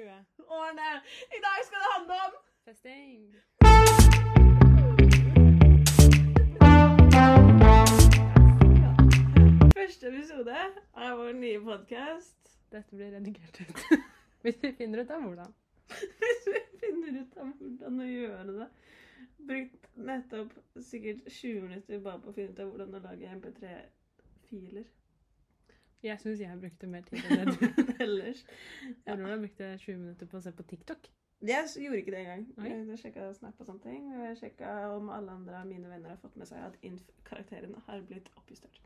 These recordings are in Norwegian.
20. Årene! I dag skal det handle om Festing. første episode av vår nye podkast. Dette blir redigert ut. Hvis vi finner ut av hvordan. Hvis vi finner ut av hvordan å gjøre det. Brukt nettopp sikkert 20 minutter bare på å finne ut av hvordan å lage MP3-filer. Jeg syns jeg brukte mer tid enn det du. Ellers. Jeg tror jeg brukte 20 minutter på å se på TikTok. Jeg gjorde ikke det engang. Oi. Jeg sjekka Snap og sånne ting. Og jeg sjekka om alle andre av mine venner har fått med seg at inf-karakteren har blitt oppjustert.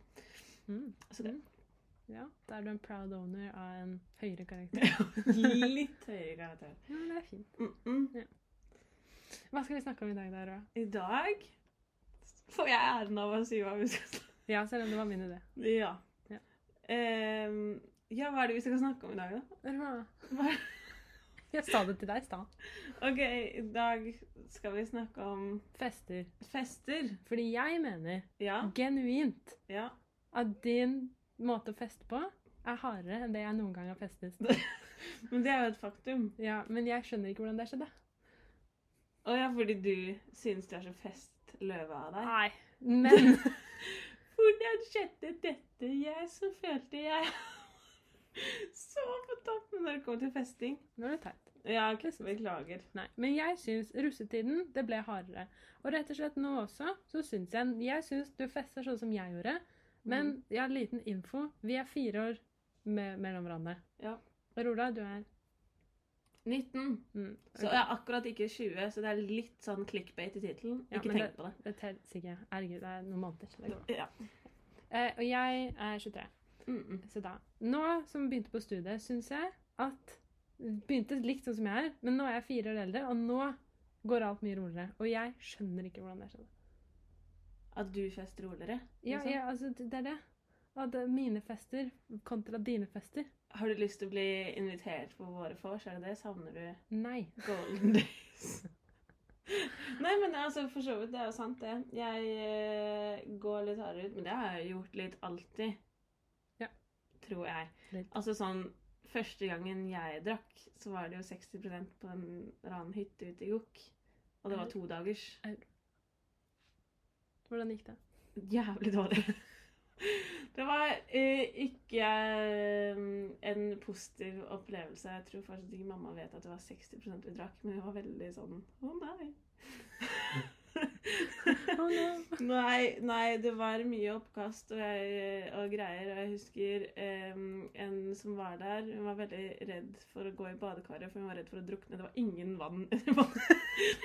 Mm. Så det Ja, da er du en proud owner av en høyere karakter. Litt høyere karakter. Ja, men det er fint. Mm -mm. Hva skal vi snakke om i dag, Dara? I dag får jeg æren av å si hva vi skal snakke Ja, selv om det var min idé. om. Ja. Ehm, ja, hva er det vi skal snakke om i dag, da? Hva? Hva? Jeg sa det til deg i stad. OK, i dag skal vi snakke om Fester. fester. Fordi jeg mener Ja. genuint Ja. at din måte å feste på er hardere enn det jeg noen gang har festet. Men det er jo et faktum. Ja, Men jeg skjønner ikke hvordan det skjedde. Å ja, fordi du syns du er så festløve av deg. Nei, men Hvordan skjedde dette? Jeg så følte jeg så på toppen når det kom til festing. Nå er det teit. Ja, ok, beklager. Nei, Men jeg syns russetiden det ble hardere. Og rett og slett nå også så syns jeg Jeg syns du fester sånn som jeg gjorde. Men Mm. jeg har liten info. Vi er fire år me mellom hverandre. Ja. Rola, du er 19. mm, Så jeg er akkurat ikke 20, så det er litt sånn clickbait i tittelen. Ja, ikke tenk tenk på det. Det telles ikke. Herregud, det er noen måneder. Det. Ja. Eh, og jeg er 23. Mm -mm. Så da Nå som begynte på studiet, syns jeg at Begynte likt sånn som jeg er, men nå er jeg fire år eldre, og nå går alt mye roligere. Og jeg skjønner ikke hvordan det skjedde. At du fester roligere? Ja, liksom. ja, altså, det det er det. At mine fester kontra dine fester. Har du lyst til å bli invitert på våre vors? Er det det? Savner du Nei. golden days? Nei, men altså, for så vidt, det er jo sant, det. Jeg uh, går litt hardere ut, men det har jeg gjort litt alltid. Ja. Tror jeg. Litt. Altså sånn Første gangen jeg drakk, så var det jo 60% på en ran annen hytte ute i Gokk. Og det var to dagers. Hvordan gikk det? Jævlig dårlig. Det var eh, ikke eh, en positiv opplevelse. Jeg tror faktisk ikke mamma vet at det var 60 vi drakk, men hun var veldig sånn Å, nei. oh, no. nei, nei, det var mye oppkast og, jeg, og greier. Og jeg husker eh, en som var der. Hun var veldig redd for å gå i badekaret, for hun var redd for å drukne. Det var ingen vann i badet.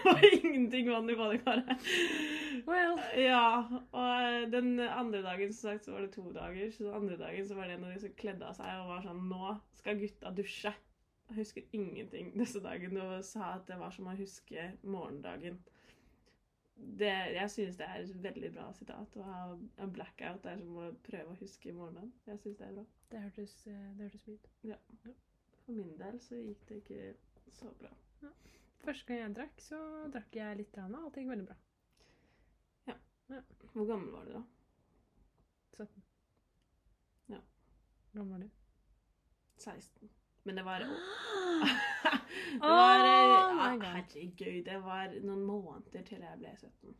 Var ingenting vann i badekaret. Well. Ja, og den andre dagen som sagt, så var det to dager. Så den andre dagen så var det en av de som kledde av seg og var sånn Nå skal gutta dusje. Jeg husker ingenting disse dagene og sa at det var som å huske morgendagen. Det, jeg synes det er et veldig bra sitat. Å ha en blackout er som å prøve å huske morgenen. Jeg synes det er bra. Det hørtes, eh, det hørtes ut. For min del så gikk det ikke så bra. Første gang jeg drakk, så drakk jeg litt, grann, og alt gikk veldig bra. Ja. Hvor gammel var du da? 17. Ja. Hvor gammel var du? 16. Men det var Det Oh var eh, ja, God. Herregud, det var noen måneder til jeg ble 17.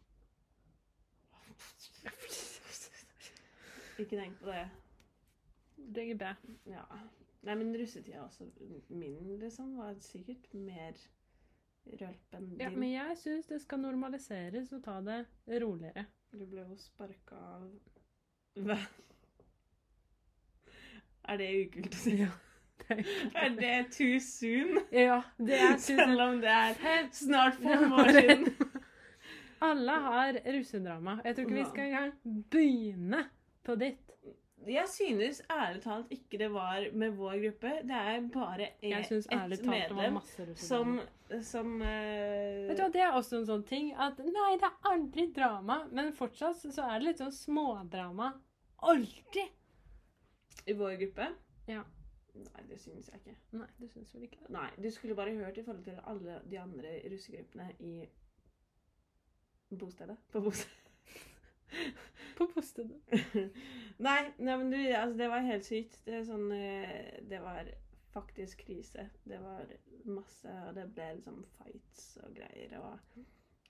Ikke tenk på det. Det er bra. Ja. Nei, men russetida også min, liksom, var sikkert mer rølp enn din. Ja, men jeg syns det skal normaliseres og ta det roligere. Du ble jo sparka av? Er det ukult å si? Ja, det Er det too soon? ja, det er too soon. Selv om det er snart fem år siden. Alle har russedrama. Jeg tror ikke vi skal engang begynne på ditt. Jeg synes ærlig talt ikke det var med vår gruppe. Det er bare e- syns det var medlem som, som uh... Vet du hva, Det er også en sånn ting at nei, det er aldri drama, men fortsatt så er det litt sånn smådrama. Alltid! I vår gruppe? Ja. Nei, det synes jeg ikke. Nei, du syns vel ikke det? Nei, Du skulle bare hørt i forhold til alle de andre russegruppene i bostedet. På bostedet. På bostedet. nei, nei, men du, altså, det var helt sykt. Det, sånn, eh, det var faktisk krise. Det var masse Og det ble liksom fights og greier og,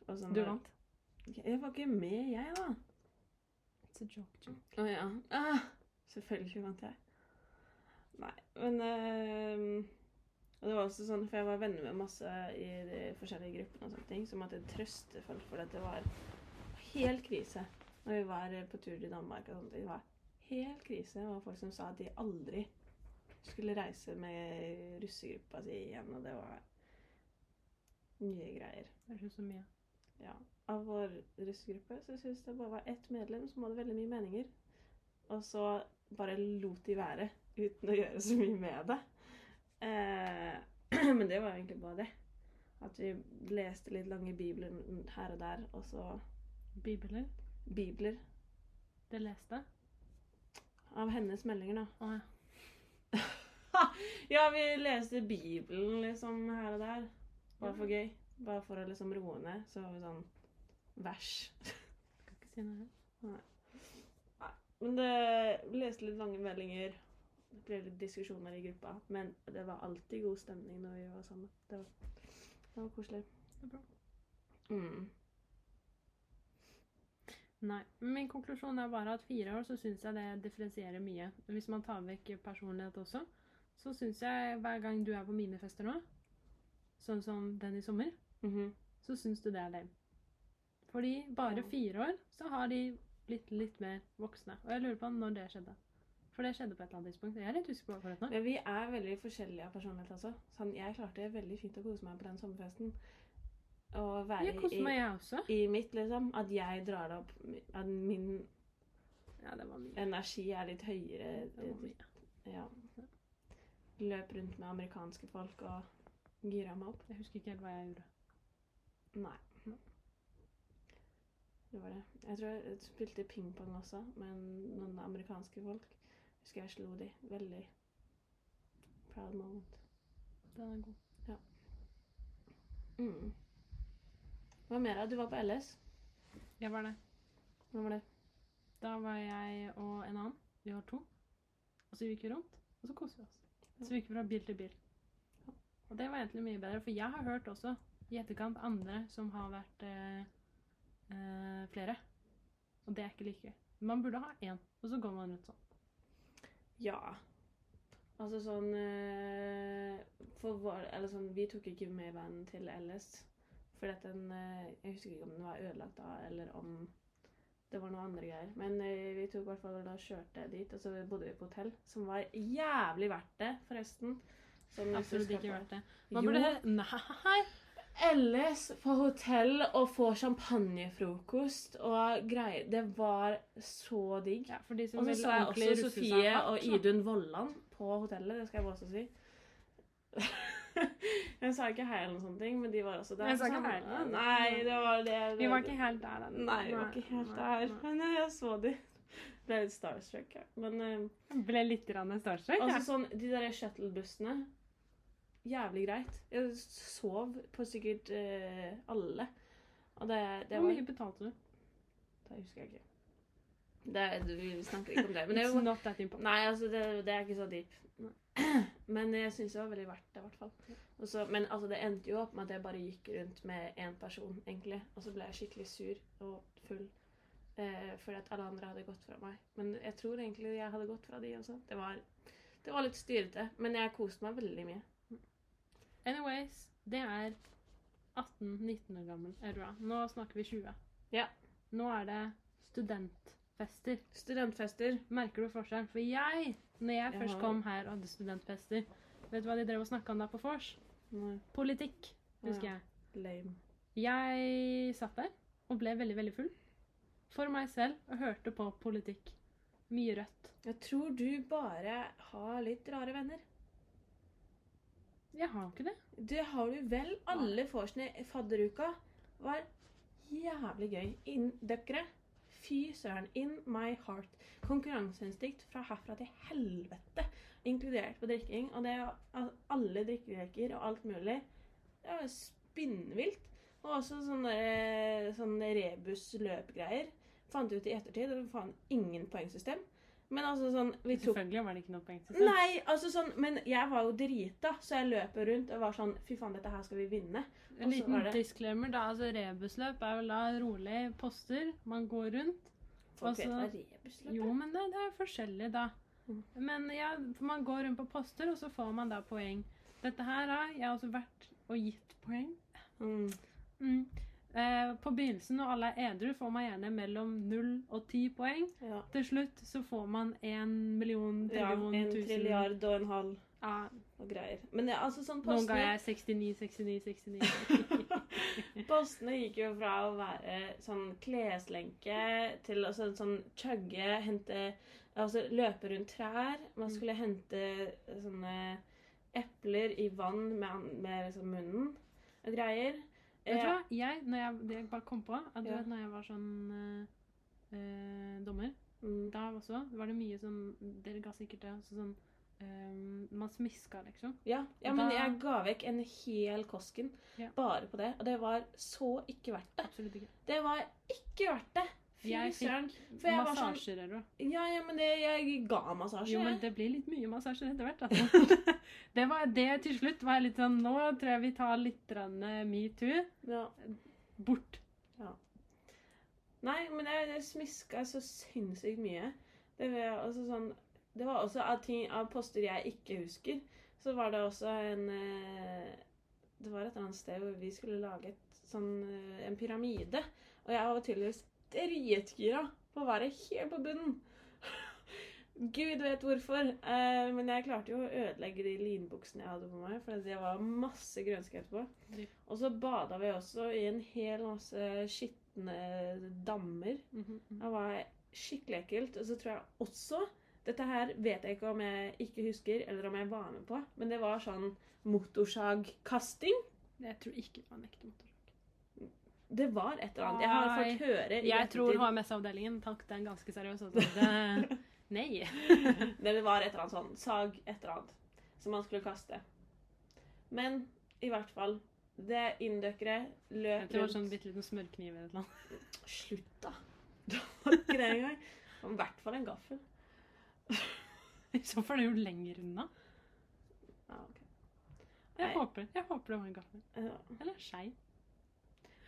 og sånn. Du vant. Jeg var ikke med, jeg, da. It's a joke, joke. Å ja. Ah, selvfølgelig vant jeg. Nei, men eh, Og det var også sånn, for jeg var venner med masse i de forskjellige gruppene og sånne ting, som måtte trøste folk for at det var helt krise når vi var på tur til Danmark og sånt. Det var helt krise. Det var folk som sa at de aldri skulle reise med russegruppa si igjen, og det var mye greier. Det er så mye. Ja. Av vår russegruppe så syns det bare var ett medlem som hadde veldig mye meninger. Og så bare lot de være uten å gjøre så mye med det. Eh, men det var egentlig bare det. At vi leste litt lange bibler her og der, og så Bibler. Bibler Det leste. av hennes meldinger, da. Å ja. Ja, vi leste Bibelen liksom her og der. Bare for gøy. Bare for å liksom roe ned. Så var vi sånn vers. Kan ikke si noe. Men det vi leste litt lange meldinger. Det ble litt diskusjoner i gruppa. Men det var alltid god stemning når vi var sammen. Det var, det var koselig. Det er bra. Mm. Nei. Min konklusjon er bare at fire år så syns jeg det differensierer mye. Hvis man tar vekk personlighet også, så syns jeg hver gang du er på mine fester nå, sånn som den i sommer, Mhm. så syns du det er lame. Fordi bare fire år så har de blitt litt mer voksne. Og jeg lurer på når det skjedde. For det skjedde på et eller annet tidspunkt. Jeg er litt usikker på akkurat nå. Men vi er veldig forskjellige av personlighet, altså. Sånn, jeg klarte veldig fint å kose meg på den sommerfesten. Og være Jeg koser i, meg, jeg også. i mitt, liksom. At jeg drar det opp At min Ja, det var mye. energi er litt høyere. Det var mye. Ja. Løp rundt med amerikanske folk og gira meg opp. Jeg husker ikke helt hva jeg gjorde. Nei. Det var det. Jeg tror jeg spilte pingpong også med noen amerikanske folk. Jeg Husker jeg slo de. Veldig proud moment. Den er god. Mm. Hva mer? Du var på LS. Jeg var det. Hva var det? Da var jeg og en annen. Vi var to. Og så gikk vi rundt, og så koste vi oss. Så vi gikk fra bil til bil. Og det var egentlig mye bedre, for jeg har hørt også i etterkant andre som har vært eh, eh, flere. Og det er ikke like gøy. Man burde ha én, og så går man rundt sånn. Ja. Altså sånn eh, For Eller sånn Vi tok ikke med vanen til LS. Fordi at den eh, Jeg husker ikke om den var ødelagt da, eller om det var noe andre greier. Men eh, vi tok hvert fall da kjørte dit, og så bodde vi på hotell. Som var jævlig verdt det, forresten. Absolutt ikke verdt det. Hva Jo. det Nei! LS på hotell og få champagnefrokost og greier. Det var så digg. Ja, for de som Og så så jeg også Sofie og Idun Vollan på hotellet, det skal jeg bare også si. Jeg sa ikke heil eller sånne ting, men de var også der. Jeg sa ikke Sånn. Nei, det var det. Vi var ikke helt der ennå. Nei, vi var ikke helt der. Men jeg så de. Ble litt starstruck, ja. Men eh, Ble litt rann starstruck. altså sånn, de der shuttlebussene Jævlig greit. Jeg sov på sikkert uh, alle. Og det, det Hvor mye betalte du? Det husker jeg ikke. Det, vi snakker ikke om det. Men det It's jo not that important. Nei, altså, det, det er ikke så deep. Men jeg syns det var veldig verdt det, i hvert fall. Men altså, det endte jo opp med at jeg bare gikk rundt med én person, egentlig. Og så ble jeg skikkelig sur og full. Eh, fordi at alle andre hadde gått fra meg. Men jeg tror egentlig jeg hadde gått fra de også. Det var, det var litt styrete. Men jeg koste meg veldig mye. Anyways, det er 18-19 år gammel Edra. Nå snakker vi 20. Ja. Nå er det studentfester. Studentfester. Merker du forskjellen? For jeg, når jeg Jeg først kom her og hadde studentfester Vet du hva de drev og snakka om der på vors? Politikk, husker Ja. jeg. lame. Jeg satt der og ble veldig, veldig full. For meg selv og hørte på politikk. Mye rødt. Jeg tror du bare har litt rare venner. Jeg har ikke det. Det har du vel. Alle vorsene i fadderuka var jævlig gøy. Dere, fy søren. In my heart. Konkurranseinstinkt fra herfra til helvete. Inkludert på drikking. Og det er alle drikkeleker og alt mulig. Det var spinnvilt. Og også sånne, sånne rebus-løpgreier. Fant ut i ettertid. Det var faen ingen poengsystem. Men altså sånn Vi tok Selvfølgelig var det ikke noe poeng til seg. Nei, altså sånn Men jeg var jo drita, så jeg løp rundt og var sånn Fy faen, dette her skal vi vinne. Og en liten det- disclaimer, da. Altså, rebusløp er vel da rolig poster. Man går rundt. Folk vet hva rebusløp er? Jo, men det, det er forskjellig, da. Mm. Men ja, man går rundt på poster, og så får man da poeng. Dette her har jeg også vært og gitt poeng. Mm. Mm. Eh, på begynnelsen, når alle er edru, får man gjerne mellom 0 og 10 poeng. Ja. Til slutt så får man 1 million, ja. trillion, En tusen trilliard og en halv Ja, og greier. Men ja, altså sånn Noen ga postene jeg 69, 69, 69. Postene gikk jo fra å være sånn kleslenke til altså sånn chugge, hente Altså løpe rundt trær. Man Mm. skulle hente sånne epler i vann med, med liksom munnen og greier. Vet du hva? Jeg, når jeg, det jeg bare kom på, at du Ja. vet når jeg var sånn eh, dommer, mm, da også var det mye sånn Dere ga sikkert det. Altså sånn eh, Man smiska, liksom. ja, ja, men Da- jeg ga vekk en hel Kosken Ja. bare på det, og det var så ikke verdt det. Absolutt ikke. Det var ikke verdt det. Jeg fikk sånn massasjer eller noe. Ja, ja, men det, jeg ga massasje. Jo, men det blir litt mye massasjer etter hvert. Altså. det var det til slutt var jeg litt sånn Nå tror jeg vi tar litt eh, metoo. Ja. Bort. Nei, men jeg, jeg smiska så sinnssykt mye. Det var, altså sånn, det var også av, ting, av poster jeg ikke husker. Så var det også en eh, Det var et annet sted hvor vi skulle lage et, sånn, eh, en pyramide. Og jeg var tydeligvis dritgira på å være helt på bunnen. Gud vet hvorfor. Eh, men jeg klarte jo å ødelegge de linbuksene jeg hadde på meg. For det var masse grønske etterpå. Og så bada vi også i en hel masse skitne dammer. Mhm. Det var skikkelig ekkelt. Og så tror jeg også Dette her vet jeg ikke om jeg ikke husker, eller om jeg var med på, men det var sånn motorsagkasting. Jeg tror ikke det var en ekte motorsag. Det var et eller annet. Jeg har fått høre Jeg tror HMS-avdelingen tok den ganske seriøst. Altså. Nei. Det var et eller annet sånn sag, et eller annet, som man skulle kaste. Men i hvert fall Det inndøkkere løp rundt Det var sånn bitte liten smørkniv eller noe. Slutt, da. Det var ikke det engang. I hvert fall en gaffel. I så fall er det jo lenger unna. Ja, ok. Jeg håper, jeg håper det var en gaffel. Ja. Eller skei.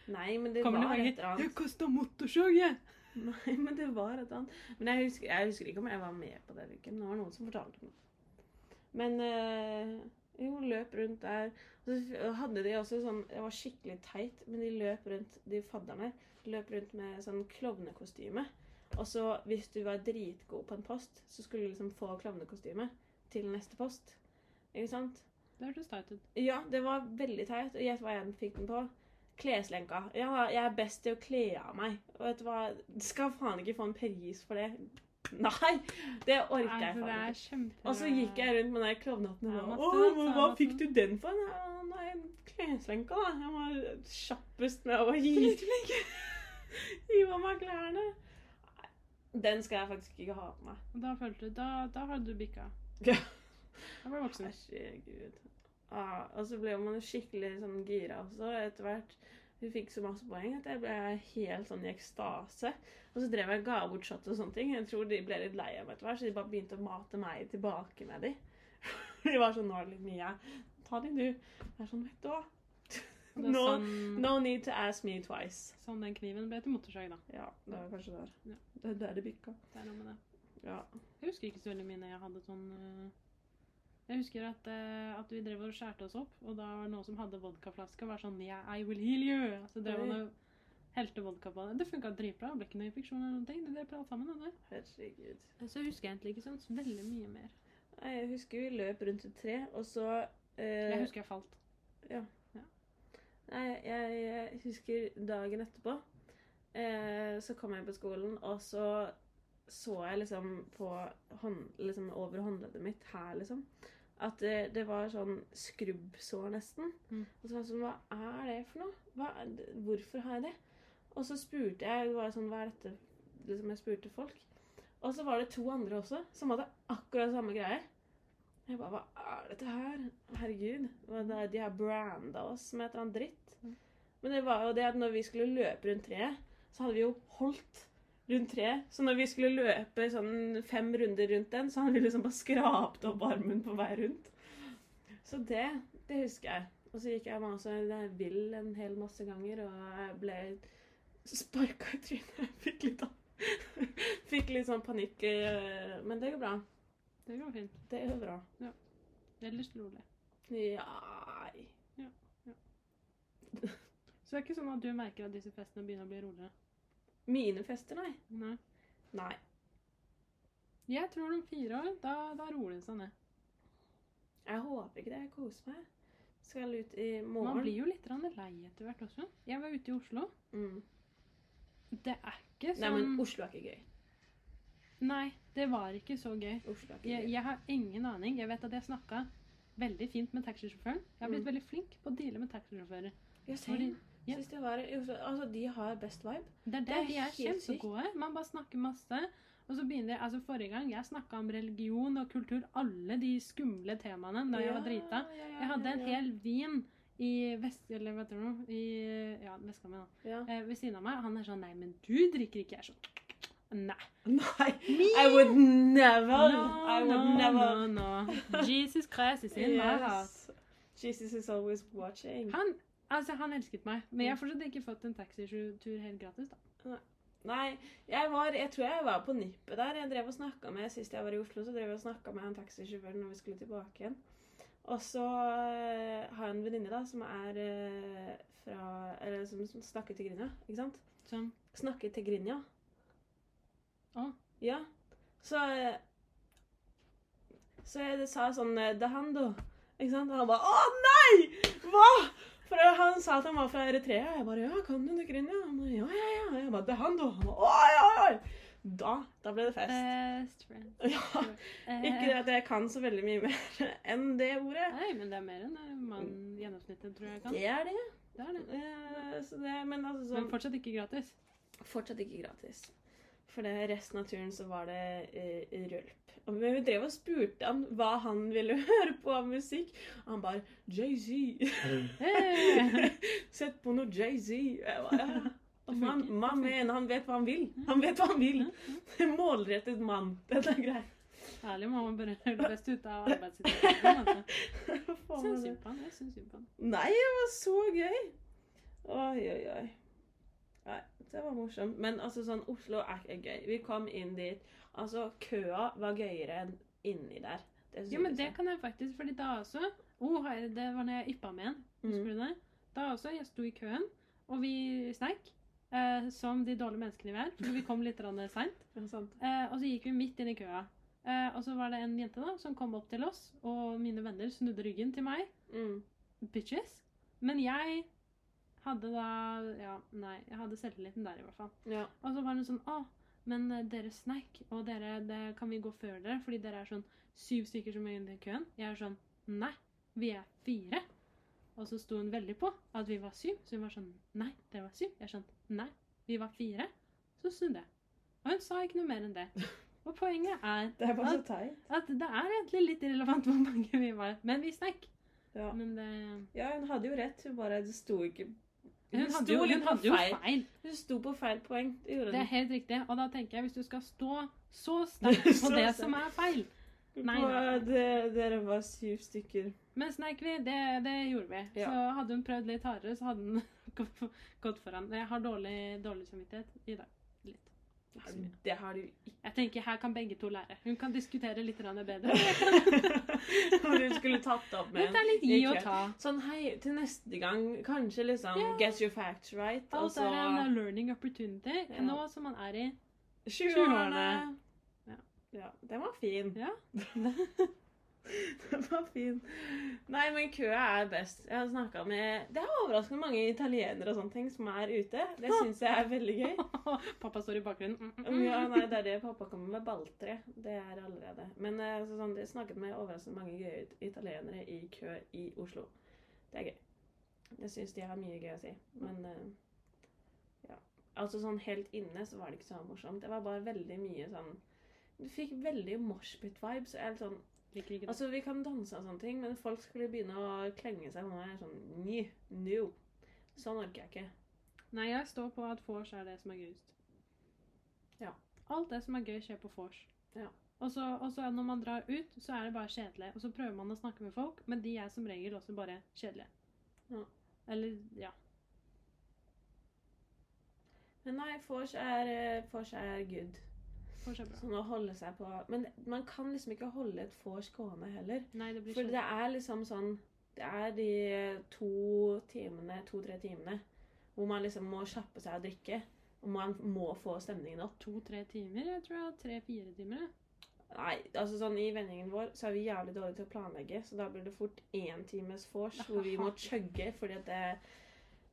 Nei, men det Kommer var et eller eller 'Jeg annet. kasta motorsag, jeg!' Nei, men det var et eller annet. Men jeg husker, jeg husker ikke om jeg var med på det. men Det var noen som fortalte meg. Men øh, jo, løp rundt der. Og så hadde de også sånn Det var skikkelig teit, men de løp rundt, de fadderne løp rundt med sånn klovnekostyme. Og så hvis du var dritgod på en post, så skulle du liksom få klovnekostyme til neste post. Ikke sant? Det hørtes teit ut. Ja, det var veldig teit. Og gjett hva jeg fikk den på? Kleslenka. Ja, jeg er best til å kle av meg. Og vet du hva? Skal faen ikke få en pris for det. Nei! Det orker jeg faen ikke. Og så gikk jeg rundt med den klovnehatten og bare Å, hva, fikk du den for? Nei, Nei, kleslenka, da. Jeg var kjappest med å gi Hive av meg klærne. Den skal jeg faktisk ikke ha på meg. Da følte du Da, da hadde du bikka. Ja. Da ble du voksen. Herregud. Ah, og så ble man skikkelig sånn gira også etter hvert. Vi fikk så masse poeng at jeg ble helt sånn i ekstase. Og så drev jeg og ga bort shot og sånne ting. Jeg tror de ble litt lei av meg etter hvert, så de bare begynte å mate meg tilbake med de. de var sånn Nå er det litt mye. Ta de, du. Jeg er sånn, vet du hva. No, sånn, no need to ask me twice. sånn den kniven ble til motorsag, da. Ja, det var kanskje der. Ja. Det er der det bikka. Det er noe med det. Ja. Jeg husker ikke så veldig mye når jeg hadde sånn øh, Jeg husker at, uh, at vi drev og skjærte oss opp, og da var det noen som hadde vodkaflaske og var sånn Yeah, I will heal you. Så drev han og helte vodka på det. Det funka dritbra. Det ble ikke noe infeksjon eller noen ting. Det drev alt sammen. Det. Herregud. Så husker jeg egentlig ikke sånn veldig mye mer. Nei, Jeg husker vi løp rundt et tre, og så uh, Jeg husker jeg falt. Ja. Nei, jeg, jeg husker dagen etterpå. Uh, så kom jeg på skolen, og så så jeg liksom på hånd, liksom over håndleddet mitt her, liksom. At det, det var sånn skrubbsår, nesten. Mm. Og så var jeg sånn Hva er det for noe? Hva, hvorfor har jeg det? Og så spurte jeg det var sånn, Hva er dette? Liksom jeg spurte folk. Og så var det to andre også som hadde akkurat samme greie. Jeg bare Hva er dette her? Herregud. Er- De har branda oss med et eller annet dritt. Mm. Men det var jo det at når vi skulle løpe rundt treet, så hadde vi jo holdt rundt treet. Så når vi skulle løpe sånn fem runder rundt den, så hadde vi liksom bare skrapt opp armen på vei rundt. Så det, det husker jeg. Og så gikk jeg meg også vill en hel masse ganger, og jeg ble sparka i trynet. Jeg Fikk litt, fikk litt sånn panikk. eh, Men det går bra. Det går fint. Det går bra. Ellers rolig. Ja Så det er ikke sånn at du merker at disse festene begynner å bli roligere? Mine fester, nei. Nei. Nei. Jeg tror om fire år, da, da roer det seg ned. Jeg håper ikke det. Jeg koser meg. Skal ut i morgen. Man blir jo litt lei etter hvert også. Jeg var ute i Oslo. Mm. Det er ikke sånn Nei, men Oslo er ikke gøy. Nei, det var ikke så gøy. Oslo er ikke Jeg, gøy. jeg har ingen aning. Jeg vet at jeg snakka veldig fint med taxisjåføren. Jeg har blitt Mm. veldig flink på å deale med taxisjåfører. Jeg Fordi- ja. Synes det var Altså, de har best vibe. Det er det. Det er De er kjempegode. Man bare snakker masse. Og så begynner jeg, altså Forrige gang jeg snakka om religion og kultur, alle de skumle temaene da jeg var drita. Jeg hadde en hel vin i vest... Eller hva du det? I ja, Vestkammen, da. ja. Eh, ved siden av meg. Han er sånn Nei, men du drikker ikke. Jeg er sånn Nei. Nei? I would never No, I would no, never no, no. Jesus Christ is in my house. Yes. Jesus is always watching. Han, altså, han elsket meg, men jeg har fortsatt ikke fått en taxitur helt gratis. da. Nei, jeg var Jeg tror jeg var på nippet der. Jeg drev og snakka med Sist jeg var i Oslo, så drev jeg og snakka med en taxisjåfør når vi skulle tilbake igjen. Og så eh, har jeg en venninne da som er eh, fra Eller som, som snakker til Grinja, ikke sant? Som? Snakker til Grinja. Å. Ja. Så eh, Så jeg sa sånn Dahando. Ikke sant? Og han bare Å, nei! Hva?! For han sa at han var fra Eritrea. Jeg bare Ja, kan du Grinja? Han bare ja, ja, ja. Jeg bare 'Det er Han bare oi, oi, oi! Da, da ble det fest. Best friend. Ja. ikke Ikke at jeg kan så veldig mye mer enn det ordet. Nei, men det er mer enn man gjennomsnittet tror jeg kan. Det er det. Det er det. Eh, Så det men altså Men sånn fortsatt ikke gratis. Fortsatt ikke gratis. For det resten av turen så var det eh, rølp. Og vi drev og spurte han hva han ville høre på av musikk. Og han bare Jay-Z. Sett på noe Jay-Z. Ja. Man, man mener han vet hva han vil. Han vet hva han vil. Målrettet mann. Dette er greit. Herlig. Mamma bare hører det beste ut av arbeidssituasjonen. Altså. Syns det? synd på han. Jeg syns synd på han. Nei, det var så gøy. Oi, oi, oi. Nei, det var morsomt. Men altså sånn, Oslo er ikke gøy. Vi kom inn dit. Altså, køa var gøyere enn inni der. Det Jo, men det kan jeg faktisk, fordi da også oh, Det var når jeg yppa med en. Husker Mm. du det? Da også, jeg sto i køen, og vi sneik. Eh, som de dårlige menneskene vi er. For vi kom litt seint. Eh, og så gikk vi midt inn i køa. Eh, og så var det en jente da, som kom opp til oss, og mine venner snudde ryggen til meg. Mm. Bitches. Men jeg hadde da Ja, nei, jeg hadde selvtilliten der, i hvert fall. Ja. Og så var hun sånn Å, men eh, dere snack, og dere det kan vi gå før dere, fordi dere er sånn syv stykker som er inne i køen. Jeg er sånn Nei, vi er fire. Og så sto hun veldig på at vi var syv, så hun var sånn Nei, dere var syv. Jeg er sånn Nei, vi var fire. Så snudde jeg. Og hun sa ikke noe mer enn det. Og poenget er Det er at, at det er egentlig litt irrelevant hvor mange vi var. Men vi snack. Ja. Men det ja, hun hadde jo rett. Hun bare det sto ikke Hun hadde sto jo, litt hun på feil. Hun sto på feil poeng. Det Det er helt riktig. Og da tenker jeg, hvis du skal stå så sterkt på Så det som er feil Nei, Dere var syv stykker. Men sneik vi, det, det gjorde vi. Ja. Så hadde hun prøvd litt hardere, så hadde hun gått foran. Jeg har dårlig, dårlig samvittighet i dag. Litt. Det har du ikke. Jeg tenker her kan begge to lære. Hun kan diskutere litt bedre. Når du skulle tatt det opp med det er litt gi og ta. Sånn hei, til neste gang, kanskje liksom yeah. get your facts right. Og så er en uh, learning opportunity. Ja. Nå som man er i 20-årene. Ja. Ja, den var fin. Ja. Den var fin. Nei, men køa er best. Jeg har snakka med Det er overraskende mange italienere og sånne ting som er ute. Det syns jeg er veldig gøy. Pappa står i bakgrunnen. Mm, mm, mm. Ja, nei, det er det pappa kommer med balltre. Det er allerede. Men så, altså, sånn, jeg snakket med overraskende mange gøye italienere i kø i Oslo. Det er gøy. Jeg syns de har mye gøy å si. Men eh, ja. Altså sånn helt inne så var det ikke så morsomt. Det var bare veldig mye sånn Du fikk veldig moshpit-vibes. Litt sånn Liker ikke det. Altså, vi kan danse og sånne ting, men folk skulle begynne å klenge seg på meg sånn Nj, no. Sånn orker jeg ikke. Nei, jeg står på at vors er det som er gøyest. Ja. Alt det som er gøy, skjer på vors. Ja. Og så, og så når man drar ut, så er det bare kjedelig. Og så prøver man å snakke med folk, men de er som regel også bare kjedelige. Ja. Eller, ja. Men nei, vors er, eh, er good. Sånn å holde seg på Men man kan liksom ikke holde et vors gående heller. Nei, det blir For det er liksom sånn Det er de to timene, to-tre timene hvor man liksom må kjappe seg og drikke. Og man må få stemningen opp. To-tre timer? Jeg tror jeg har tre-fire timer. Nei, altså sånn I vendingen vår så er vi jævlig dårlige til å planlegge, så da blir det fort én times vors hvor vi må chugge fordi at det,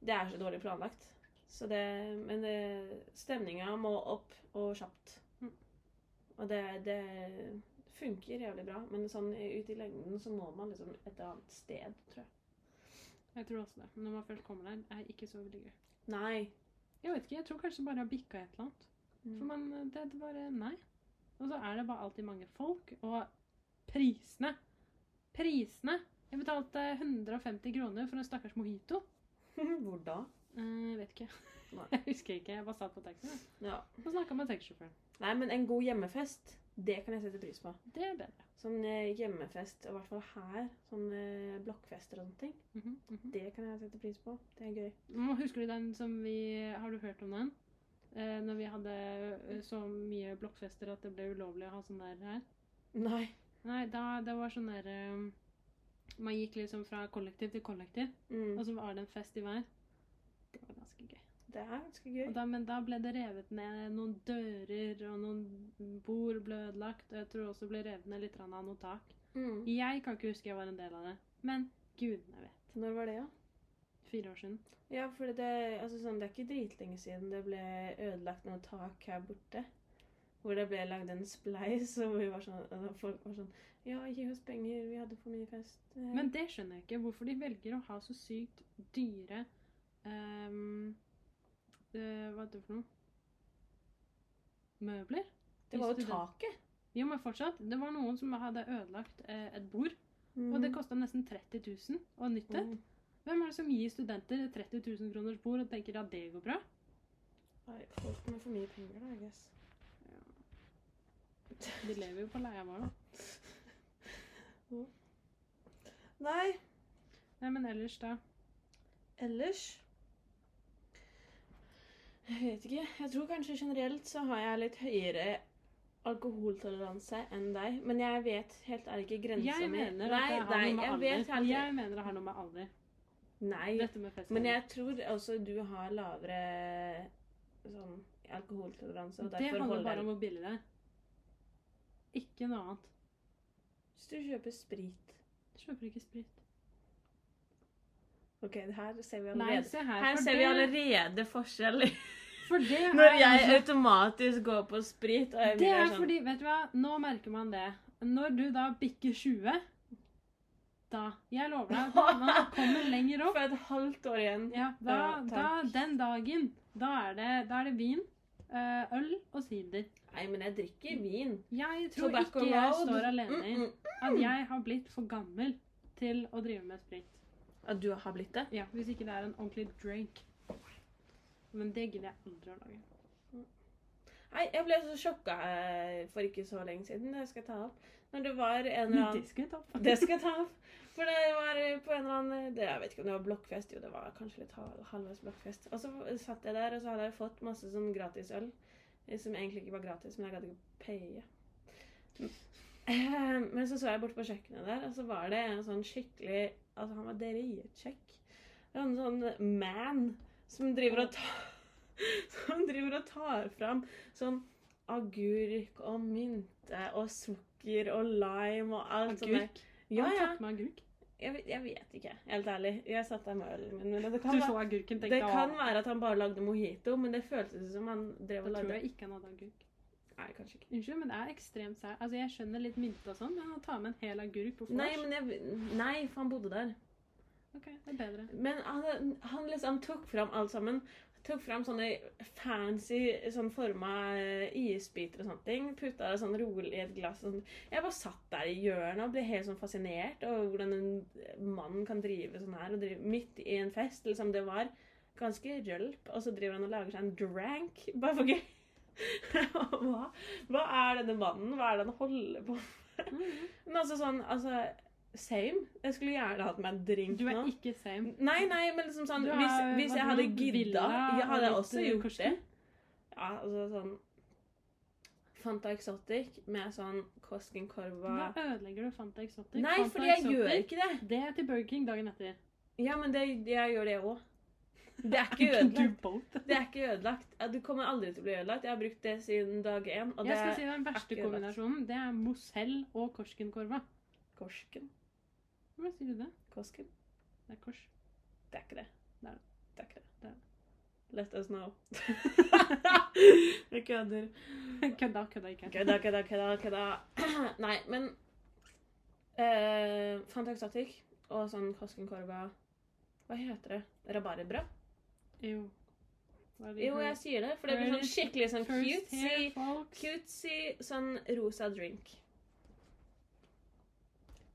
det er så dårlig planlagt. Så det, men det, stemninga må opp og kjapt. Og det, det funker jævlig bra, men sånn ut i lengden så må man liksom et annet sted, tror jeg. Jeg tror også det. Når man først kommer der, er ikke så veldig gøy. Nei. Jeg vet ikke, jeg tror kanskje bare har bikka et eller annet. Mm. For man, det, det bare Nei. Og så er det bare alltid mange folk. Og prisene! Prisene! Jeg betalte 150 kroner for en stakkars mojito. Hvor da? Eh, vet ikke. Nei. Jeg husker ikke. Jeg bare satt på taxien jeg. Ja. og snakka med taxisjåføren. Nei, men en god hjemmefest, det kan jeg sette pris på. Det er bedre. Sånn eh, hjemmefest, i hvert fall her, sånn eh, blokkfester og sånne ting, Mhm, mhm. det kan jeg sette pris på. Det er gøy. Mm, Husker du den som vi Har du hørt om den? Eh, når vi hadde eh, så mye blokkfester at det ble ulovlig å ha sånn der her. Nei. Nei, da, det var sånn der eh, Man gikk liksom fra kollektiv til kollektiv, Mm. og så var det en fest i hver. Det var ganske gøy. Det er ganske gøy. Da, men da ble det revet ned noen dører, og noen bord ble ødelagt. Og jeg tror også ble revet ned litt av noe tak. Mm. Jeg kan ikke huske jeg var en del av det, men gudene vet. Når var det, da? Fire år siden. Ja, for det, altså sånn, det er ikke dritlenge siden det ble ødelagt noe tak her borte. Hvor det ble lagd en spleis, og vi var sånn, og folk var sånn Ja, gi oss penger, vi hadde for mye fest. Men det skjønner jeg ikke. Hvorfor de velger å ha så sykt dyre ehm, eh, Hva heter det for noe? Møbler? det var jo taket. Jo, men fortsatt. Det var noen som hadde ødelagt eh, et bord, Mm. og det kosta nesten 30 000 å nytte. Mm. Hvem er det som gir studenter 30 000 kroners bord og tenker at det går bra? Nei, folk med for mye penger, da, I guess. De lever jo på leia vår, da. Nei, Nei, men ellers, da. ellers Jeg vet ikke. Jeg tror kanskje generelt så har jeg litt høyere alkoholtoleranse enn deg. Men jeg vet helt ærlig ikke grensa Jeg mener at det har noe med alder. Jeg, Jeg mener det har noe med alder. Nei. Dette med. Men jeg tror også du har lavere sånn alkoholtoleranse, og det handler bare om hvor billig det er. Ikke noe annet. Hvis du kjøper sprit Kjøper ikke sprit. OK, her ser vi Nei, allerede. se her. Her ser det, vi allerede forskjell For det når er jeg altså- automatisk går på sprit. Og Det er sånn, fordi, vet du hva, nå merker man det. Når du da bikker 20, da Jeg lover deg, når man kommer lenger opp For et halvt år igjen. ja, da, da. Den dagen, da er det, da er det vin, eh, øl og sider. Nei, men jeg drikker vin. Jeg tror Tobacco ikke jeg står alene i Mm, mm. at jeg har blitt for gammel til å drive med sprit. At du har blitt det? Ja, Hvis ikke det er en ordentlig drink. Men det gidder jeg aldri å lage. Nei, jeg ble så sjokka eh, for ikke så lenge siden. Det skal jeg ta opp. Når det var en eller annen Det skal jeg ta opp. Det skal jeg ta opp. For det var eh, på en eller annen det, Jeg vet ikke om det var blokkfest. Jo, det var kanskje litt hal- halvveis blokkfest. Og så satt jeg der, og så hadde jeg fått masse sånn gratisøl. eh, Som egentlig ikke var gratis, men jeg gadd ikke paye. Eh, Men så så jeg borte på kjøkkenet der, og så var det en sånn skikkelig Altså, han var var en sånn man som driver og tar Som driver og tar fram sånn agurk og mynte og sukker og lime og alt sånt. Agurk. Ja, ja. Han ja. tatt med agurk? Jeg vet, jeg vet ikke, helt ærlig. Jeg satt der med ølen min. Men det Du kan, være, det kan være at han bare lagde mojito, men det føltes som han drev og lagde Da tror jeg ikke han hadde agurk. Nei, kanskje ikke. Unnskyld, men det er ekstremt sært. Altså, jeg skjønner litt mynte og sånn, men han tar med en hel agurk på vors. Nei, men jeg, nei, for han bodde der. Ok, det er bedre. Men han, han liksom tok fram alt sammen. Tok fram sånne fancy sånn forma eh, isbiter og sånne ting. Putta det sånn rolig i et glass. Sånn. Jeg bare satt der i hjørnet og ble helt sånn fascinert over hvordan en mann kan drive sånn her. Og drive midt i en fest. liksom Det var ganske rølp. Og så driver han og lager seg en drank bare for gøy. hva, hva er denne mannen? Hva er det han holder på med? Mhm. Men altså sånn, altså Same. Jeg skulle gjerne hatt meg en drink nå. Du er nå. ikke same. Nei, nei, men liksom sånn er, Hvis, hvis jeg hadde gidda Jeg hadde også gjort kanskje? det. Ja, altså sånn Fanta Exotic med sånn Koskenkorva Da ødelegger du Fanta Exotic. Nei, Fanta fordi jeg Exotic, gjør ikke det. Det er til Burger King dagen etter. Ja, men det, jeg gjør det òg. Det er ikke ødelagt. Det er ikke ødelagt. Du kommer aldri til å bli ødelagt. Jeg har brukt det siden dag én. Og det Jeg skal si Den verste kombinasjonen det er Mozell og Korskenkorva. Korsken. Hvordan sier du det? Korsken. Det er kors. Det er ikke det. Det er det. Det er ikke det. Det er. Let us know. Jeg kødder. Kødda, kødda ikke. Kødda, kødda, kødda. kødda. Nei, men uh, Fanta og sånn Koskenkorva Hva heter det? Rabarbrød? Jo. Jo, jeg sier det, for det blir sånn skikkelig sånn cutesy, cutesy sånn rosa drink.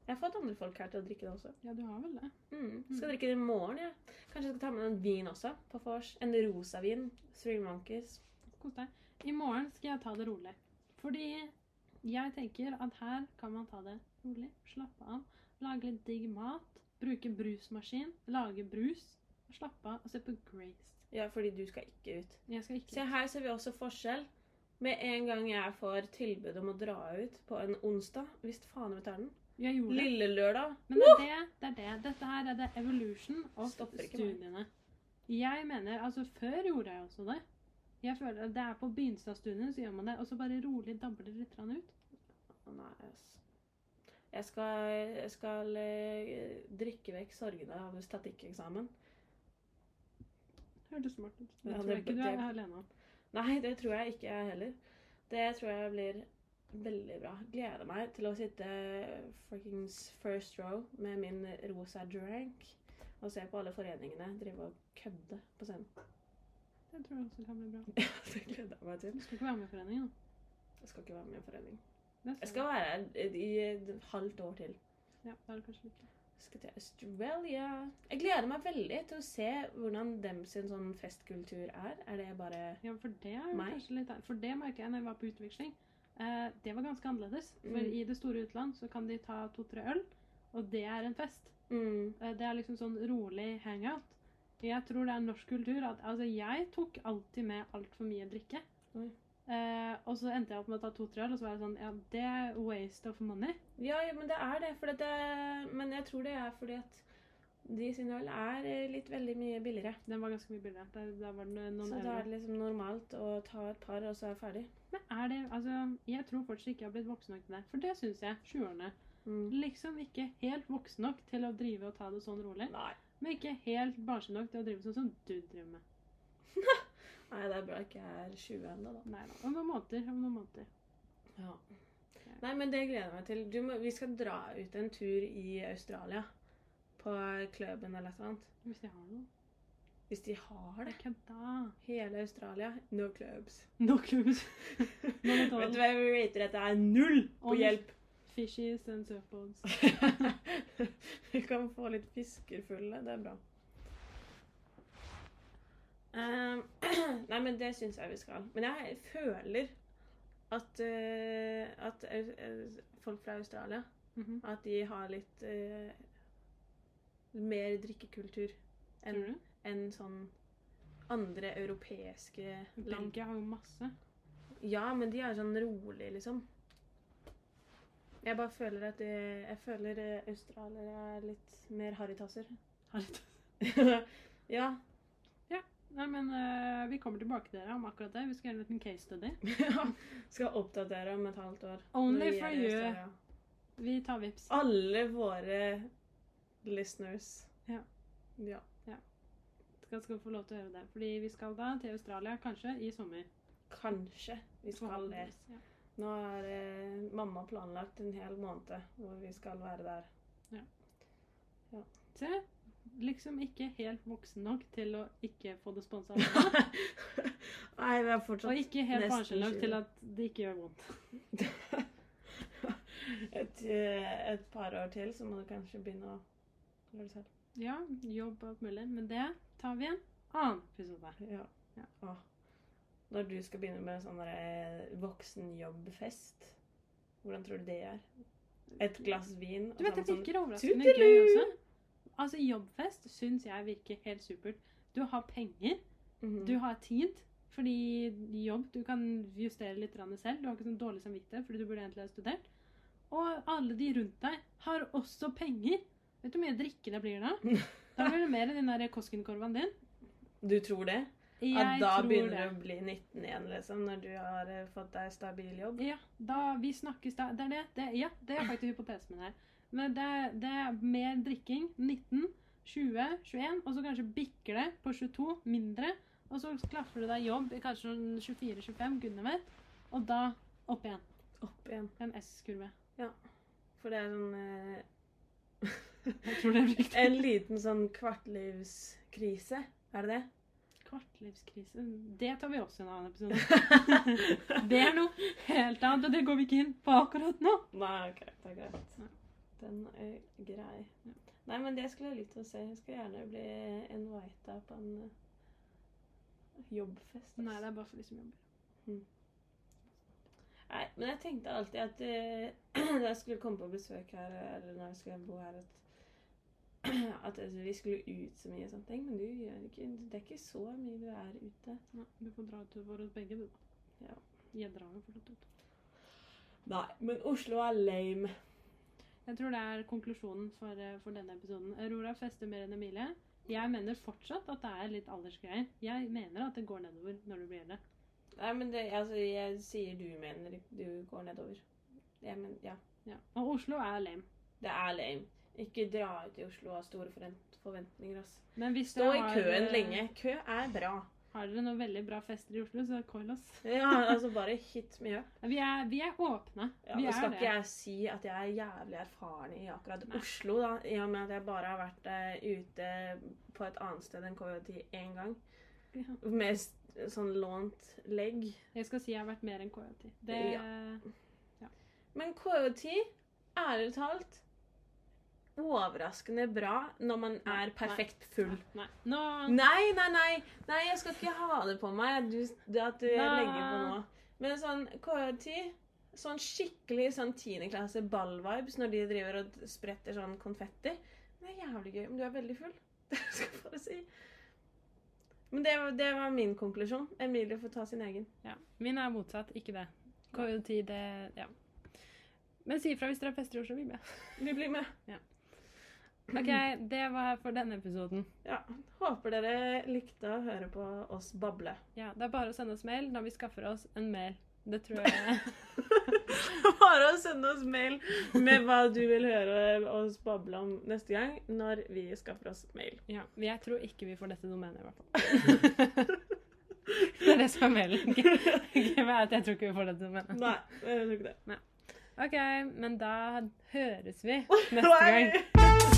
Jeg har fått andre folk her til å drikke det også. Ja, du har vel det. Mm. Skal drikke det i morgen, jeg. Kanskje jeg skal ta med en vin også på vors. En rosa vin. Three Monkeys. Kos deg. I morgen skal jeg ta det rolig. Fordi jeg tenker at her kan man ta det rolig, slappe av, lage litt digg mat, bruke brusmaskin, lage brus, slappe av og se på Grace. Ja, fordi du skal ikke ut. Jeg skal ikke ut. Se, her ser vi også forskjell. Med en gang jeg får tilbud om å dra ut på en onsdag, visst faen tar den. Jeg gjorde det. Lille lørdag. Men det er det, det er det. Dette her er det evolution of Stopper ikke meg. studiene. Jeg mener, altså Før gjorde jeg også det. Jeg føler at Det er på begynnelsen av studiene så gjør man det, og så bare rolig dabler det litt grann ut. Å, Nei, ass. Jeg skal, jeg skal eh, drikke vekk sorgene av statikkeksamen. Hørtes smart ut. Det Ja, tror det- jeg ikke du er det- alene om. Nei, det tror jeg ikke jeg heller. Det tror jeg blir veldig bra. Gleder meg til å sitte fuckings first row med min rosa drank og se på alle foreningene drive og kødde på scenen. Det tror jeg også kan bli bra. det gleder jeg meg til. Du skal ikke være med i foreningen. Jeg skal ikke være med i en forening. Jeg skal være i et halvt år til. Ja, da er det kanskje ikke. Skal til Australia. Jeg gleder meg veldig til å se hvordan dem sin sånn festkultur er. Er det bare Ja, for det er Meg? kanskje litt For det merker jeg når jeg var på utveksling. Eh, det var ganske annerledes. For Mm. i det store utland så kan de ta to-tre øl, og det er en fest. mm, Eh, Det er liksom sånn rolig hangout. Jeg tror det er norsk kultur at Altså, jeg tok alltid med altfor mye drikke. Eh, og så endte jeg opp med å ta to-tre øl, og så var jeg sånn Ja, det er waste of money. Ja, ja, men det er det. For det. Men jeg tror det er fordi at de sine øl er litt veldig mye billigere. Den var ganske mye billigere. Der, der det Så da er det liksom normalt å ta et par, og så er jeg ferdig. Men er det Altså, jeg tror fortsatt ikke jeg har blitt voksen nok til det. For det syns jeg. Sjuårene. Mm. Liksom ikke helt voksen nok til å drive og ta det sånn rolig. Nei. Men ikke helt barnslig nok til å drive sånn som du driver med. Nei, det er bra ikke jeg er 20 ennå, da. Nei da. Om noen måneder. Om noen måneder. Ja. Nei, men det gleder jeg meg til. Du må, vi skal dra ut en tur i Australia. På klubben eller et eller annet. Hvis de har noe. Hvis de har det. Kødda. Hele Australia. No clubs. No clubs. Vet du hva vi rater dette er? Null på hjelp! Fishies and surfboards. vi kan få litt fisker fulle. Det er bra. Ehm, nei, men det syns jeg vi skal. Men jeg føler at, uh, at folk fra Australia Mhm. At de har litt uh, mer drikkekultur enn en sånn andre europeiske land. Belgia har jo masse. Ja, men de er sånn rolig, liksom. Jeg bare føler at det, Jeg føler eh, australiere er litt mer harrytasser. Harrytasser? ja. Nei, men uh, vi kommer tilbake til dere om akkurat det. Vi skal gjøre en liten case study. ja. Skal oppdatere om et halvt år. Only for you. Vi tar vips. Alle våre listeners. Ja. ja. Skal, skal få lov til å gjøre det. Fordi vi skal da til Australia, kanskje i sommer. Kanskje vi skal det. Ja. Nå har eh, mamma planlagt en hel måned hvor vi skal være der. Ja. ja. Se, liksom ikke helt voksen nok til å ikke få det sponsa. Nei, vi er fortsatt Og ikke helt barnslig nok til at det ikke gjør vondt. et, eh, et par år til, så må du kanskje begynne å gjøre det selv. når du skal begynne med sånn voksenjobbfest, hvordan tror du det er? Et glass vin og Du vet, det sånn- virker overraskende gøy også. Altså, jobbfest syns jeg virker helt supert. Du har penger, Mhm. du har tid. Fordi jobb, du kan justere litt selv. Du har ikke sånn dårlig samvittighet fordi du burde egentlig ha studert. Og alle de rundt deg har også penger. Vet du hvor mye drikke det blir da? Da blir det mer enn den der Koskenkorvaen din. Du tror det? Jeg At da begynner det. du å bli 19 igjen, liksom, når du har eh, fått deg stabil jobb? Ja, da vi snakkes da. Det er det. det ja, det er faktisk hypotesen min her. Men det, det er mer drikking. 19, 20, 21, og så kanskje bikker det på 22, mindre. Og så klaffer du deg jobb i kanskje sånn 24-25, gudene vet. Og da opp igjen. Opp igjen. En S-kurve. Ja. For det er sånn eh, Jeg tror det er riktig. En liten sånn kvartlivskrise. Er det det? Kvartlivskrise. Det tar vi også i en annen episode. Det er noe helt annet, og det går vi ikke inn på akkurat nå. Nei, ok, det er greit. Ja. Den er grei. Nei, men det skulle jeg likt å se. Jeg skulle gjerne bli invita på en uh, jobbfest. Nei, det er bare for de som jobber. Nei, men jeg tenkte alltid at uh, da jeg skulle komme på besøk her, eller når jeg skulle bo her, at, at altså, vi skulle ut så mye og sånne ting. Men du gjør ikke Det er ikke så mye du er ute. Ja, du får dra ut for oss begge, du. Ja. Jeg drar jo for litt ut. Nei, men Oslo er lame. Jeg tror det er konklusjonen for, eh, for denne episoden. Aurora fester mer enn Emilie. Jeg mener fortsatt at det er litt aldersgreier. Jeg mener at det går nedover når du blir eldre. Nei, men det, altså, jeg sier du mener du går nedover. Jeg men, ja. Ja. Og Oslo er lame. Det er lame. Ikke dra ut i Oslo og ha store forventninger, ass. Men hvis Stå har... i køen eh, lenge. Kø er bra. Har dere noen veldig bra fester i Oslo, så call oss. Ja, altså bare hit me up. Vi er, vi er åpne. Ja, vi Nå skal ikke jeg si at jeg er jævlig erfaren i akkurat Nei. Oslo, da, i og med at jeg bare har vært uh, ute på et annet sted enn KJ10 én gang. Ja. Med sånn lånt legg. Jeg skal si jeg har vært mer enn KJT. Det ja. ja. Men KJ10, ærlig talt, overraskende bra når man er perfekt full. Nei. Nei. Nei, nei, nei, nei, jeg skal ikke ha det på meg du, det at du legger på nå. Men sånn KJ10, sånn skikkelig sånn tiendeklasse ball-vibes når de driver og spretter sånn konfetti. Det er jævlig gøy, men du er veldig full. Det skal jeg bare si. Men det, det var min konklusjon. Emilie får ta sin egen. Ja. Min er motsatt. Ikke det. KJ10, det Ja. Men si ifra hvis dere har fester i Oslo. Vi blir med. Vi blir med. OK, det var for denne episoden. Ja. Håper dere likte å høre på oss bable. Ja, Det er bare å sende oss mail når vi skaffer oss en mail. Det tror jeg Bare å sende oss mail med hva du vil høre oss bable om neste gang, når vi skaffer oss mail. Ja, Jeg tror ikke vi får dette domenet, i hvert fall. det er det som er mailen. Ikke at jeg tror ikke vi får dette domenet. Nei, jeg tror ikke det. OK, men da høres vi neste gang.